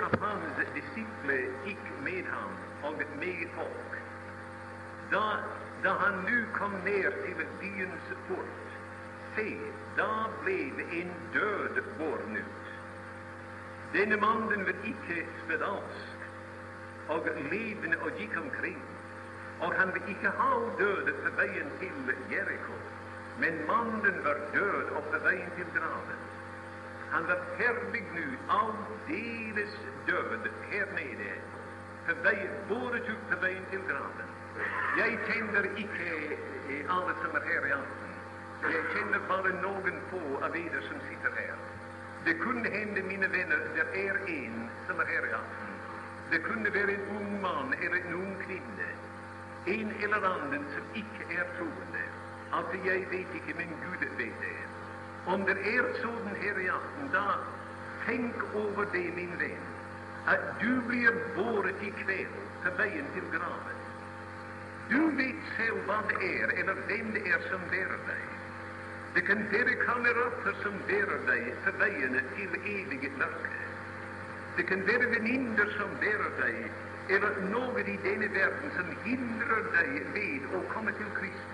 av hans disipler gikk med ham og med folk. Da, da han nu kom ned til byens port, se, da ble en død båren ut. Denne mannen var ikke spedalsk og levende og gikk omkring, og han var ikke halvdød på veien til Jeriko, men mannen var død og på veien til graven. Han var ferdig nå, aldeles død her nede, ut på veien til graven. Jeg kjenner ikke eh, alle som er. Jeg kjenner bare noen få av dere som sitter her. Det kunne hende, mine venner, det er en som er her i aften. Det kunne være en ung mann eller en ung kvinne, en eller annen som er troende. Altså, jeg vet ikke, men det. Om det er sånn her i aften, da tenk over det, min venn, at du blir båret i kveld på veien til graven. Du vet selv hva det er, eller hvem det er som bærer deg. Det kan være kamerater som bærer deg på veiene til evig mørke. Det kan være venninner som bærer deg, eller noe i denne verden som hindrer deg ved å komme til Kristus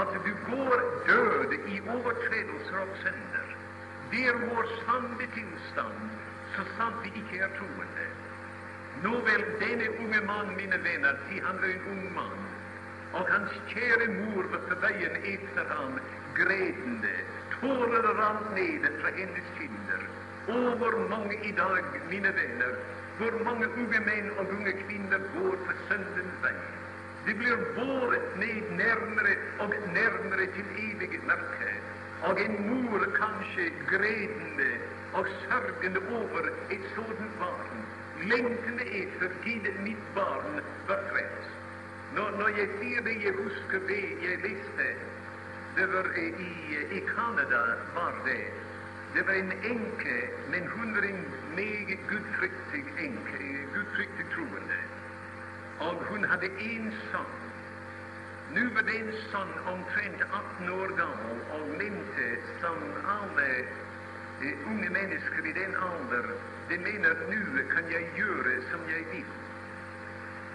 att du går död i overtredelser og synder. Det er vår sanne tilstand, så sant vi ikke er troende. Nå vel, denne unge mann, mine venner, si han var en ung mann, og hans kjære mor var på veien etter ham, gredende. Tårer rant ned fra hennes kinder. Å, hvor mange i dag, mine venner, hvor mange unge menn og unge kvinner går på syndens vei. Vi blir båret ned närmare och närmare till evig mörker och en mor kanske grädande och sörjande över ett sådant barn, Längtan etter Gud mitt barn var frelst. Når, når jag ser det, jag huskar det jag läste Det var eh, i, eh, i Kanada, var det. Det var en änka men hon var en mycket gudfruktig änka, gudfruktig troende. Og hun hadde én son. Nå var den son omtrent 18 år gammel og mente, som alle eh, unge mennesker i den alder, de mener nå kan jeg gjøre som jeg vil.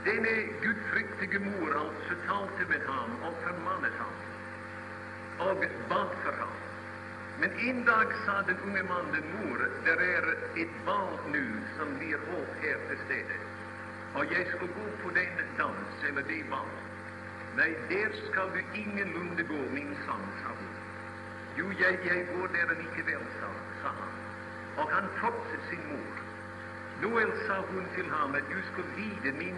Denne gudfryktige mor altså talte med ham og formannet ham og bad for ham. Men en dag sa den unge mannen, mor, det er et valg nå som blir holdt her til stede, och jag ska gå på den dans eller det band. Nej, där ska du ingenlunda gå, min son, sa hon. Jo, jag, jag går där likevel, sa, sa han. Och han trotsade sin mor. Noel sa hon till honom, att du ska lida, min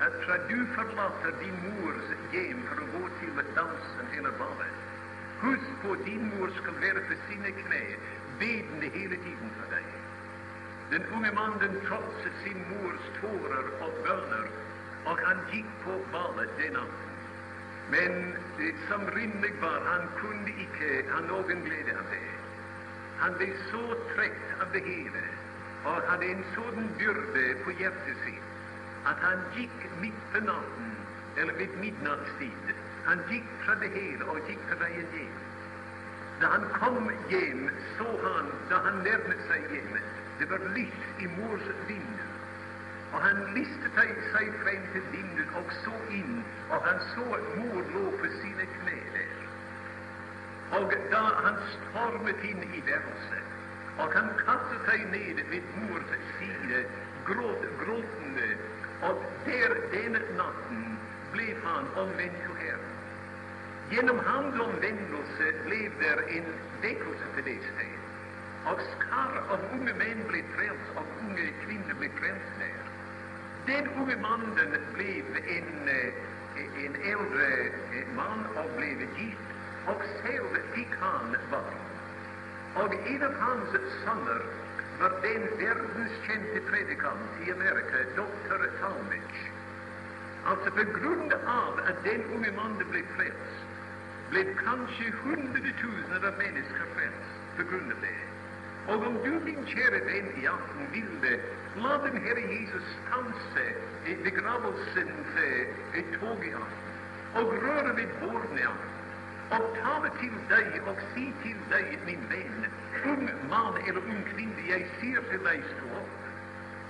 att för att du förlater din mors hem för att gå till dansen eller ballet, husk på din mor ska vara på sina knä, bedende hela tiden för dig. Den unge mannen trotsade sin mors tårar och böner och han gick på valet den natten. Men det som rimligt var, han kunde icke ha någon glädje av det. Han blev så trött av det hela och hade en sådan byrde på hjärtat sitt han gick mitt på natten, eller vid midnattstid. Han gick från det hela och gick på vägen hjem. När han kom igen, såg han, när han närmade sig hemmet, det var lys i mors vind, Og han listet seg frem til vinduet og så inn, og han så at mor lå på sine kne der. Og da han stormet inn i værelset, og han kastet seg ned ved mors side, gråt, gråtende, og der den natten ble han omvänd, til Herren. Gjennom hans omvändelse blev det en väckelse till det stället. Og skar av unge menn ble frelst, og unge kvinner ble frelst der. Den unge mannen ble en, en eldre mann og ble gift, og selv fikk han barn. Og en av hans sønner var den verdenskjente predikant i Amerika, doktor Talmage. Altså på grunn av at den unge mannen ble frelst, ble kanskje hundretusener av mennesker frelst på grunn av det. Og om du, min kjære venn, i aften ville la den Herre Jesus stanse begravelsens tog i aften, og røre ved bordene i aften, og tale til deg og si til deg, min venn, ung mann eller ung kvinne, jeg sier til deg, stå opp.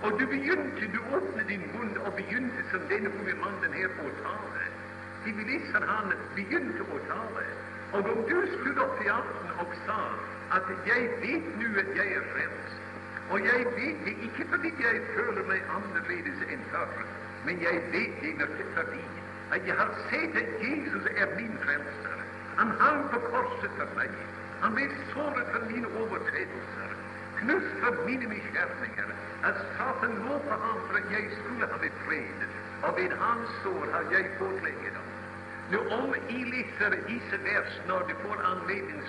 Og du begynte, du åpnet din munn og begynte som denne unge mannen her å tale. Sivilisten han begynte å tale. Og om du stod opp i aften og sa at 'jeg vet nå at jeg er frelst', og jeg vet det ikke fordi jeg føler meg annerledes enn før, men jeg vet det fordi at jeg har sett at Jesus er min frelser. Han hang på korset for meg. Han ble såret for mine overtredelser, knust for mine misgjerninger. At Satan lå på ham for at jeg skulle ha fred, og ved hans sår har. Nå om jeg leser disse vers når du får anledning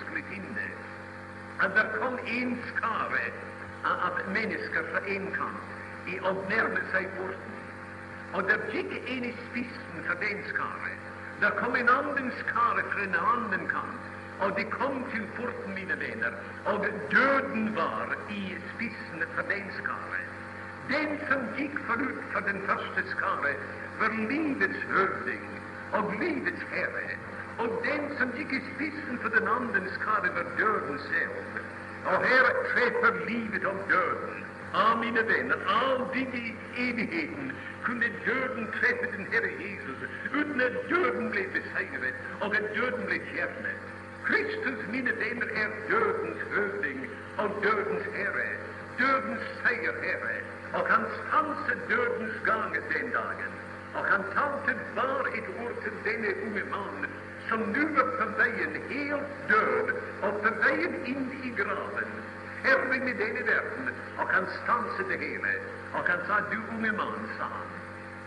att det kom en skare av människor från en kant i närmade sig porten. och det gick en i spissen för den skare. det kom en annan skare från en annan kant. och de kom till porten, mina vänner, och döden var i spissen för den skare. Den som gick förut för den första skare, var livets hövding och livets herre och den som gick i spissen för den anden skare, var döden själv. Och här träffar livet om döden. Av mina vänner, aldrig i evigheten kunde döden träffa den Herre Jesus utan att döden blev besegrad och att döden blev fjernet. Kristus, mina vänner, är dödens hövding och dödens herre, dödens seierherre, och han stanset dödens gång den dagen. och han talte var ett ord till denne unge man som nu är på vägen, helt död och på vägen in i graven. Herren i världen! Och han stanset det hela. Och han sa, 'Du unge man, sa han,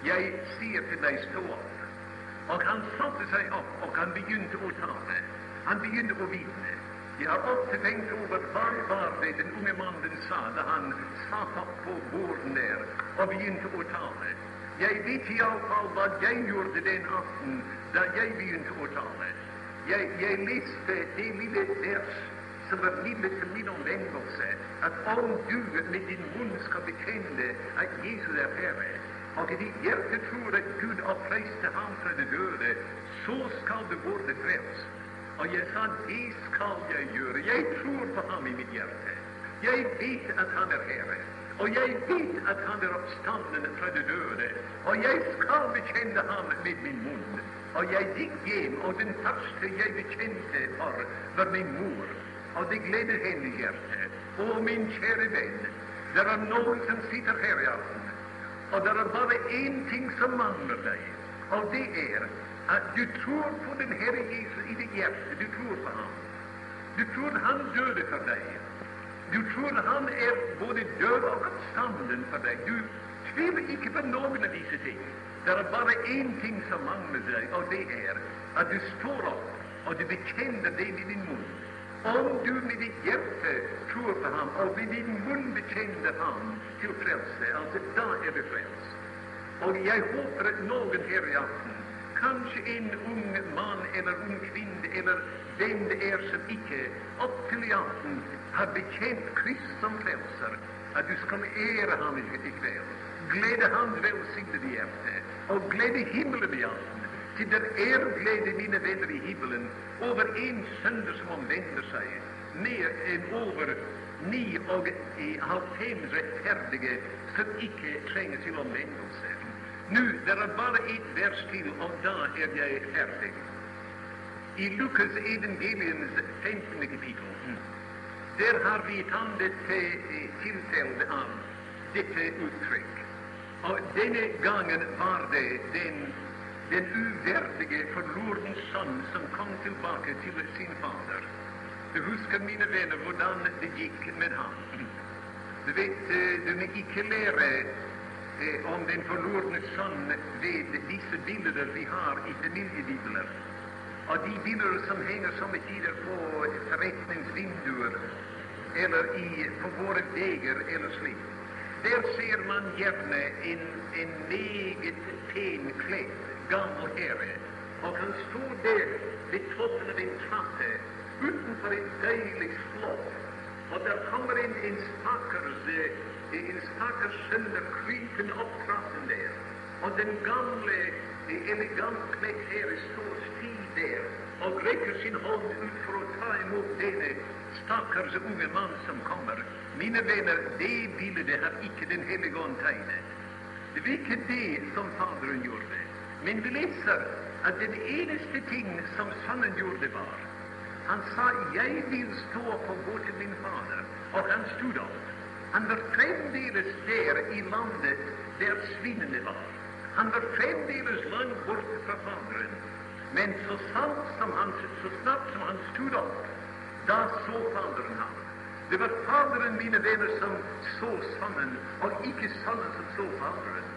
jag ser till dig stå upp. Och han satte sig upp, och han begynte att tala. Han begynte å vittna. Jag har ofta tänkt över vad var det den unge mannen sa när han satt upp på borden där och begynte att tala. Jeg vet i alla fall hva jeg gjorde den aften da jeg begynte å tale. Jeg, jeg leste det lille vers som var lille til min omvendelse, at om du med din munn skal bekjenne at Jesus er Herre, og i ditt hjerte tror at Gud oppreiste ham fra de døde, så skal du bli frelst. Og jeg sa, det skal jeg gjøre. Jeg tror på ham i mitt hjerte. Jeg vet at han er Herre. Och jag vet att han är uppstånden från de döda och jag ska bekänna ham med min mun. Och jag gick hem, och den första jag bekände för var min mor. Och det gläder henne i hjertet. Å, min käre vän, det är någon som sitter här i afton och det är bara en ting som manglar dig, och det är att du tror på den Herre Jesus i ditt hjärta. Du tror på honom. Du tror han döde för dig. Du tror han er død og oppstanden for deg. Du tviler ikke på noen av disse ting. Det er bare én ting som mangler deg, og det er at du står opp og du bekjenner det i din munn. Om du med ditt hjerte tror på ham, og med din munn bekjenner ham til frelse, altså da er du frelst. Og jeg håper at noen her i aften kanskje en ung mann eller ung kvinne eller er som ikke i aften har bekjent Krist som frelser, at du skal ære ham i kveld. Glede hans velsignede hjerte, og glede himmelen i aften. Til det er glede, mine venner i himmelen, over en søndag som omvender seg, mer enn over ni og halvfems rettferdige som ikke trenger til omvendelse. Nå, det er bare ett vers til, og da er jeg ferdig. I Lukas evangeliens 15. kapittel der har vi et annet tilfelle av dette uttrykk. Og denne gangen var det den, den uverdige forlorne sønn som kom tilbake til sin fader. Du husker, mine venner, hvordan det gikk med ham. Du vet, du må ikke lære eh, om den forlorne sønn ved disse bilder vi har i familiebibler. Og de henger somme tider på forretningsvinduer eller i, på våre veier eller slik. Der ser man gjerne en, en meget pen kledd gammel herre, og han sto der ved toppen av en trappe utenfor et deilig slott. Og der kommer en, en stakkars en stakkars sønner krypende opp trappen der. Og den gamle, elegant kledd herre står der och räcker sin hand ut för att ta emot denne stackars unge man som kommer. Mina vänner, det bildet har icke Den helige Ande tegnet. Det var icke det som Fadern gjorde. Men vi läser att den enaste ting som Sonen gjorde, var Han sa jag vill stå upp och gå till min Fader', och han stod upp. Han var framdeles där i landet där svinnen var. Han var framdeles långt bort från Fadern. Men så sant som han, så snart som han stod opp, da så Faderen ham. Det var Faderen, mine venner, som så Sønnen, og ikke Sønnen som så Faderen.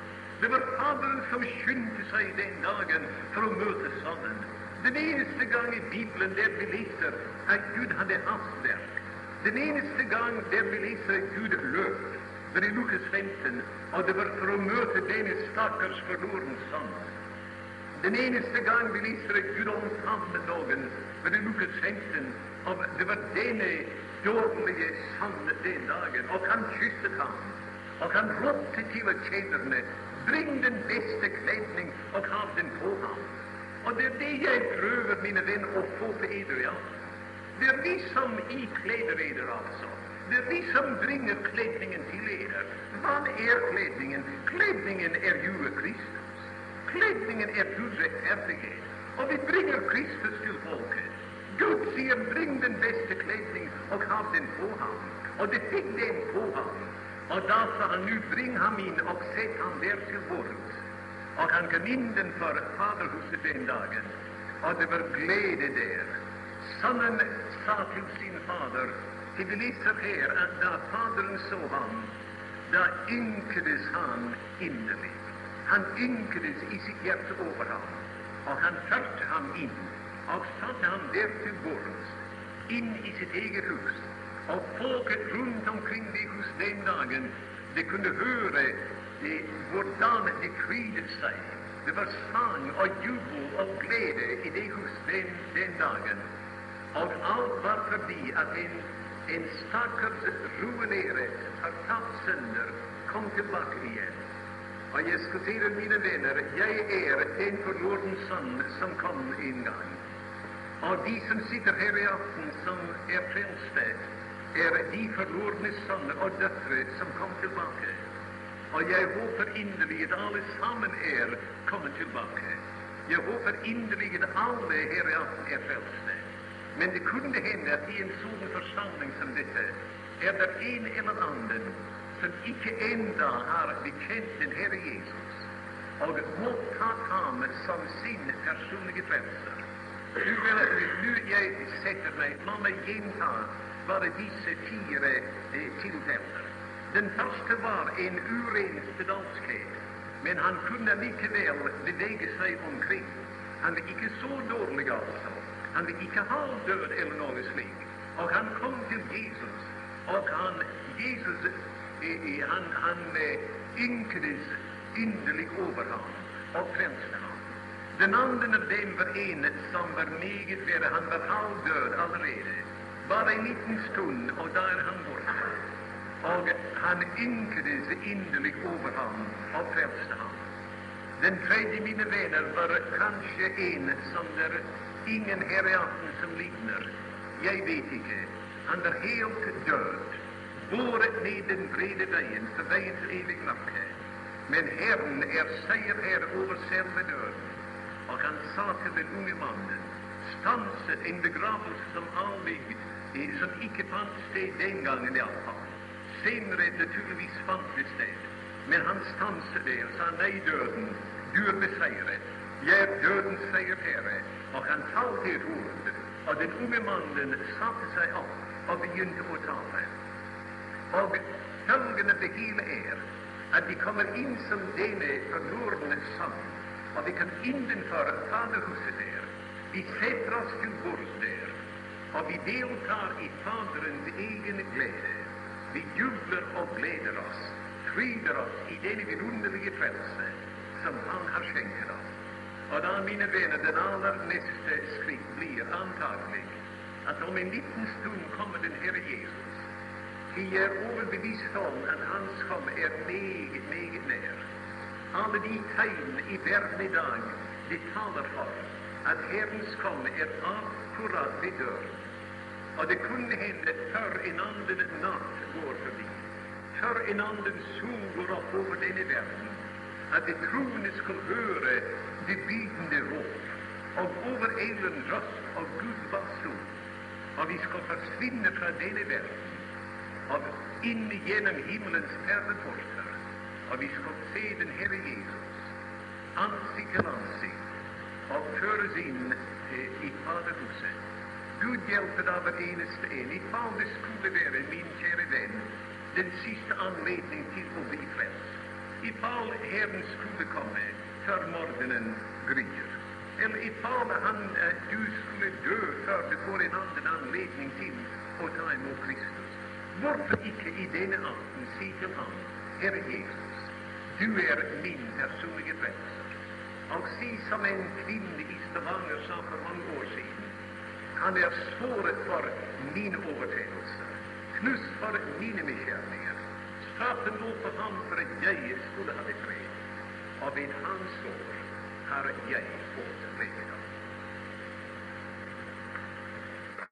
Det var Faderen som skyndte seg den dagen for å møte Sønnen. Den eneste gang i Bibelen der vi leser at Gud hadde hastverk. Den eneste gang der vi leser at Gud løp, var i Lukas 15, og det var for å møte denne stakkars forlorne sønn. Den eneste gang vi leser at Gud omfavnet noen, med den Lukas 15, og det var denne dårlige savnet den dagen, og han kysset ham. Og han ropte til tjenerne, bring den beste kledning og hav den på ham. Og det er det jeg prøver, mine venner, å få på eder ja. Det er vi som ikleder eder, altså. Det er vi som bringer kledningen til eder. Hva er kledningen? Kledningen er jo Kristus. Kledningen är Guds rättfärdighet. Och vi bringer Kristus till folket. Gud säger, 'bring den bästa kledning och ha den på honom. Och det fick den på honom. Och då sa han 'nu bring ham in och sätt ham där till bords'. Och han kom för Faderhuset den dagen, och det var glädje där. Sonen sa till sin fader till Vi leser her at da Faderen så ham, da ynkedes han innerligt. Han ynkedes i sitt hjärta over ham, og han førte ham inn og satte ham der til bords, inn i sitt eget hus. Og folket rundt omkring det hus den dagen, de kunne høre det, hvordan de kvidet seg. Det var sang og jubel og glede i det hus den, den dagen. Og alt var fordi at en, en stakkars ruineret, fortapt sønder kom tilbake igjen. Og jeg säga mina vänner, jag är en förlorad son som kom en gång. Och de som sitter här i afton som er frälsta är de förlorade söner och döttrar som kom tillbaka. Och jag hoppas innerligt att allesammans er kommer tillbaka. Jag hoppas innerligt att alla här i afton är frälsta. Men det kunde hända att i en sådan församling som detta är det en eller annan som ikke enda har bekjent den Herre Jesus og mottatt ham som sin personlige frelser. Nu vil nu jeg setter meg, la meg gjenta bare disse fire eh, tilfeller. Den første var en uren spedalskhet, men han kunne likevel bevege seg omkring. Han var ikke så dårlig, altså. Han var ikke halvdød eller noe slikt. Og han kom til Jesus, og han, Jesus han, han eh, innerlig inderlig over ham og frelste ham. Den andre av dem var en som var meget verre. Han var halvdød allerede. Bare en liten stund, og da er han borte. Og han ynkedes inderlig over ham og frelste ham. Den tredje, mine venner, var kanskje en som där ingen her i aften som ligner. Jeg vet ikke. Han var helt død, båret ned den brede vägen, for evig nakke. Men Herren er seierherre over själva døden. Og han sa til den unge mannen, stanset en begravelse som aldrig, som ikke fant sted den gangen iallfall. Senere naturligvis fant det sted. Men han stanset det og sa nei, døden, du er beseiret. Jeg er dødens seierherre. Og han talte et ord, og den unge mannen satte seg opp og begynte å tale. Og følgen av det hele er at vi kommer inn som denne Nordens sønn, og vi kan innenfor Faderhuset der. Vi setter oss til bords der, og vi deltar i Faderens egen glede. Vi jubler og gleder oss, fryder oss i denne vidunderlige frelse som Han har skjenket oss. Og da, mine venner, den aller neste skritt blir antagelig at om en liten stund kommer den Herre Jesus. Vi er overbevist om at Hans komme er meget, meget nær. Alle de tegn i verden i dag, de taler for at Herrens komme er akkurat ved døren. Og det kunne hende før en annen natt går forbi. för en anden sol går upp över denna världen, att de troende skall höra det bydende rop, och över elen röst av Gud basun, och vi skall försvinna från denna världen, och in genom himmelens färdeportar, och vi skall se den Herre Jesus, ansikte till ansikte, och föras in eh, i Faderhuset. Gud hjälper dig var eneste en. Ifall det skulle vara, min käre vän, den sista anledning till att bli frälst. Ifall Herren skulle komma för morgonen gryr. Eller ifall han, eh, du skulle dö för det får en annan anledning till att ta emot Kristus. Varför icke i denna afton säga till honom, Herre Jesus, du är min personliga frälsare. Och se som en kvinna i Stavanger sa för många år sedan, han är svåret för mina överträdelser, knust för mina missgärningar. Straffen låg på honom för att jag skulle ha det fred. Och vid hans sår har jag fått läkedom.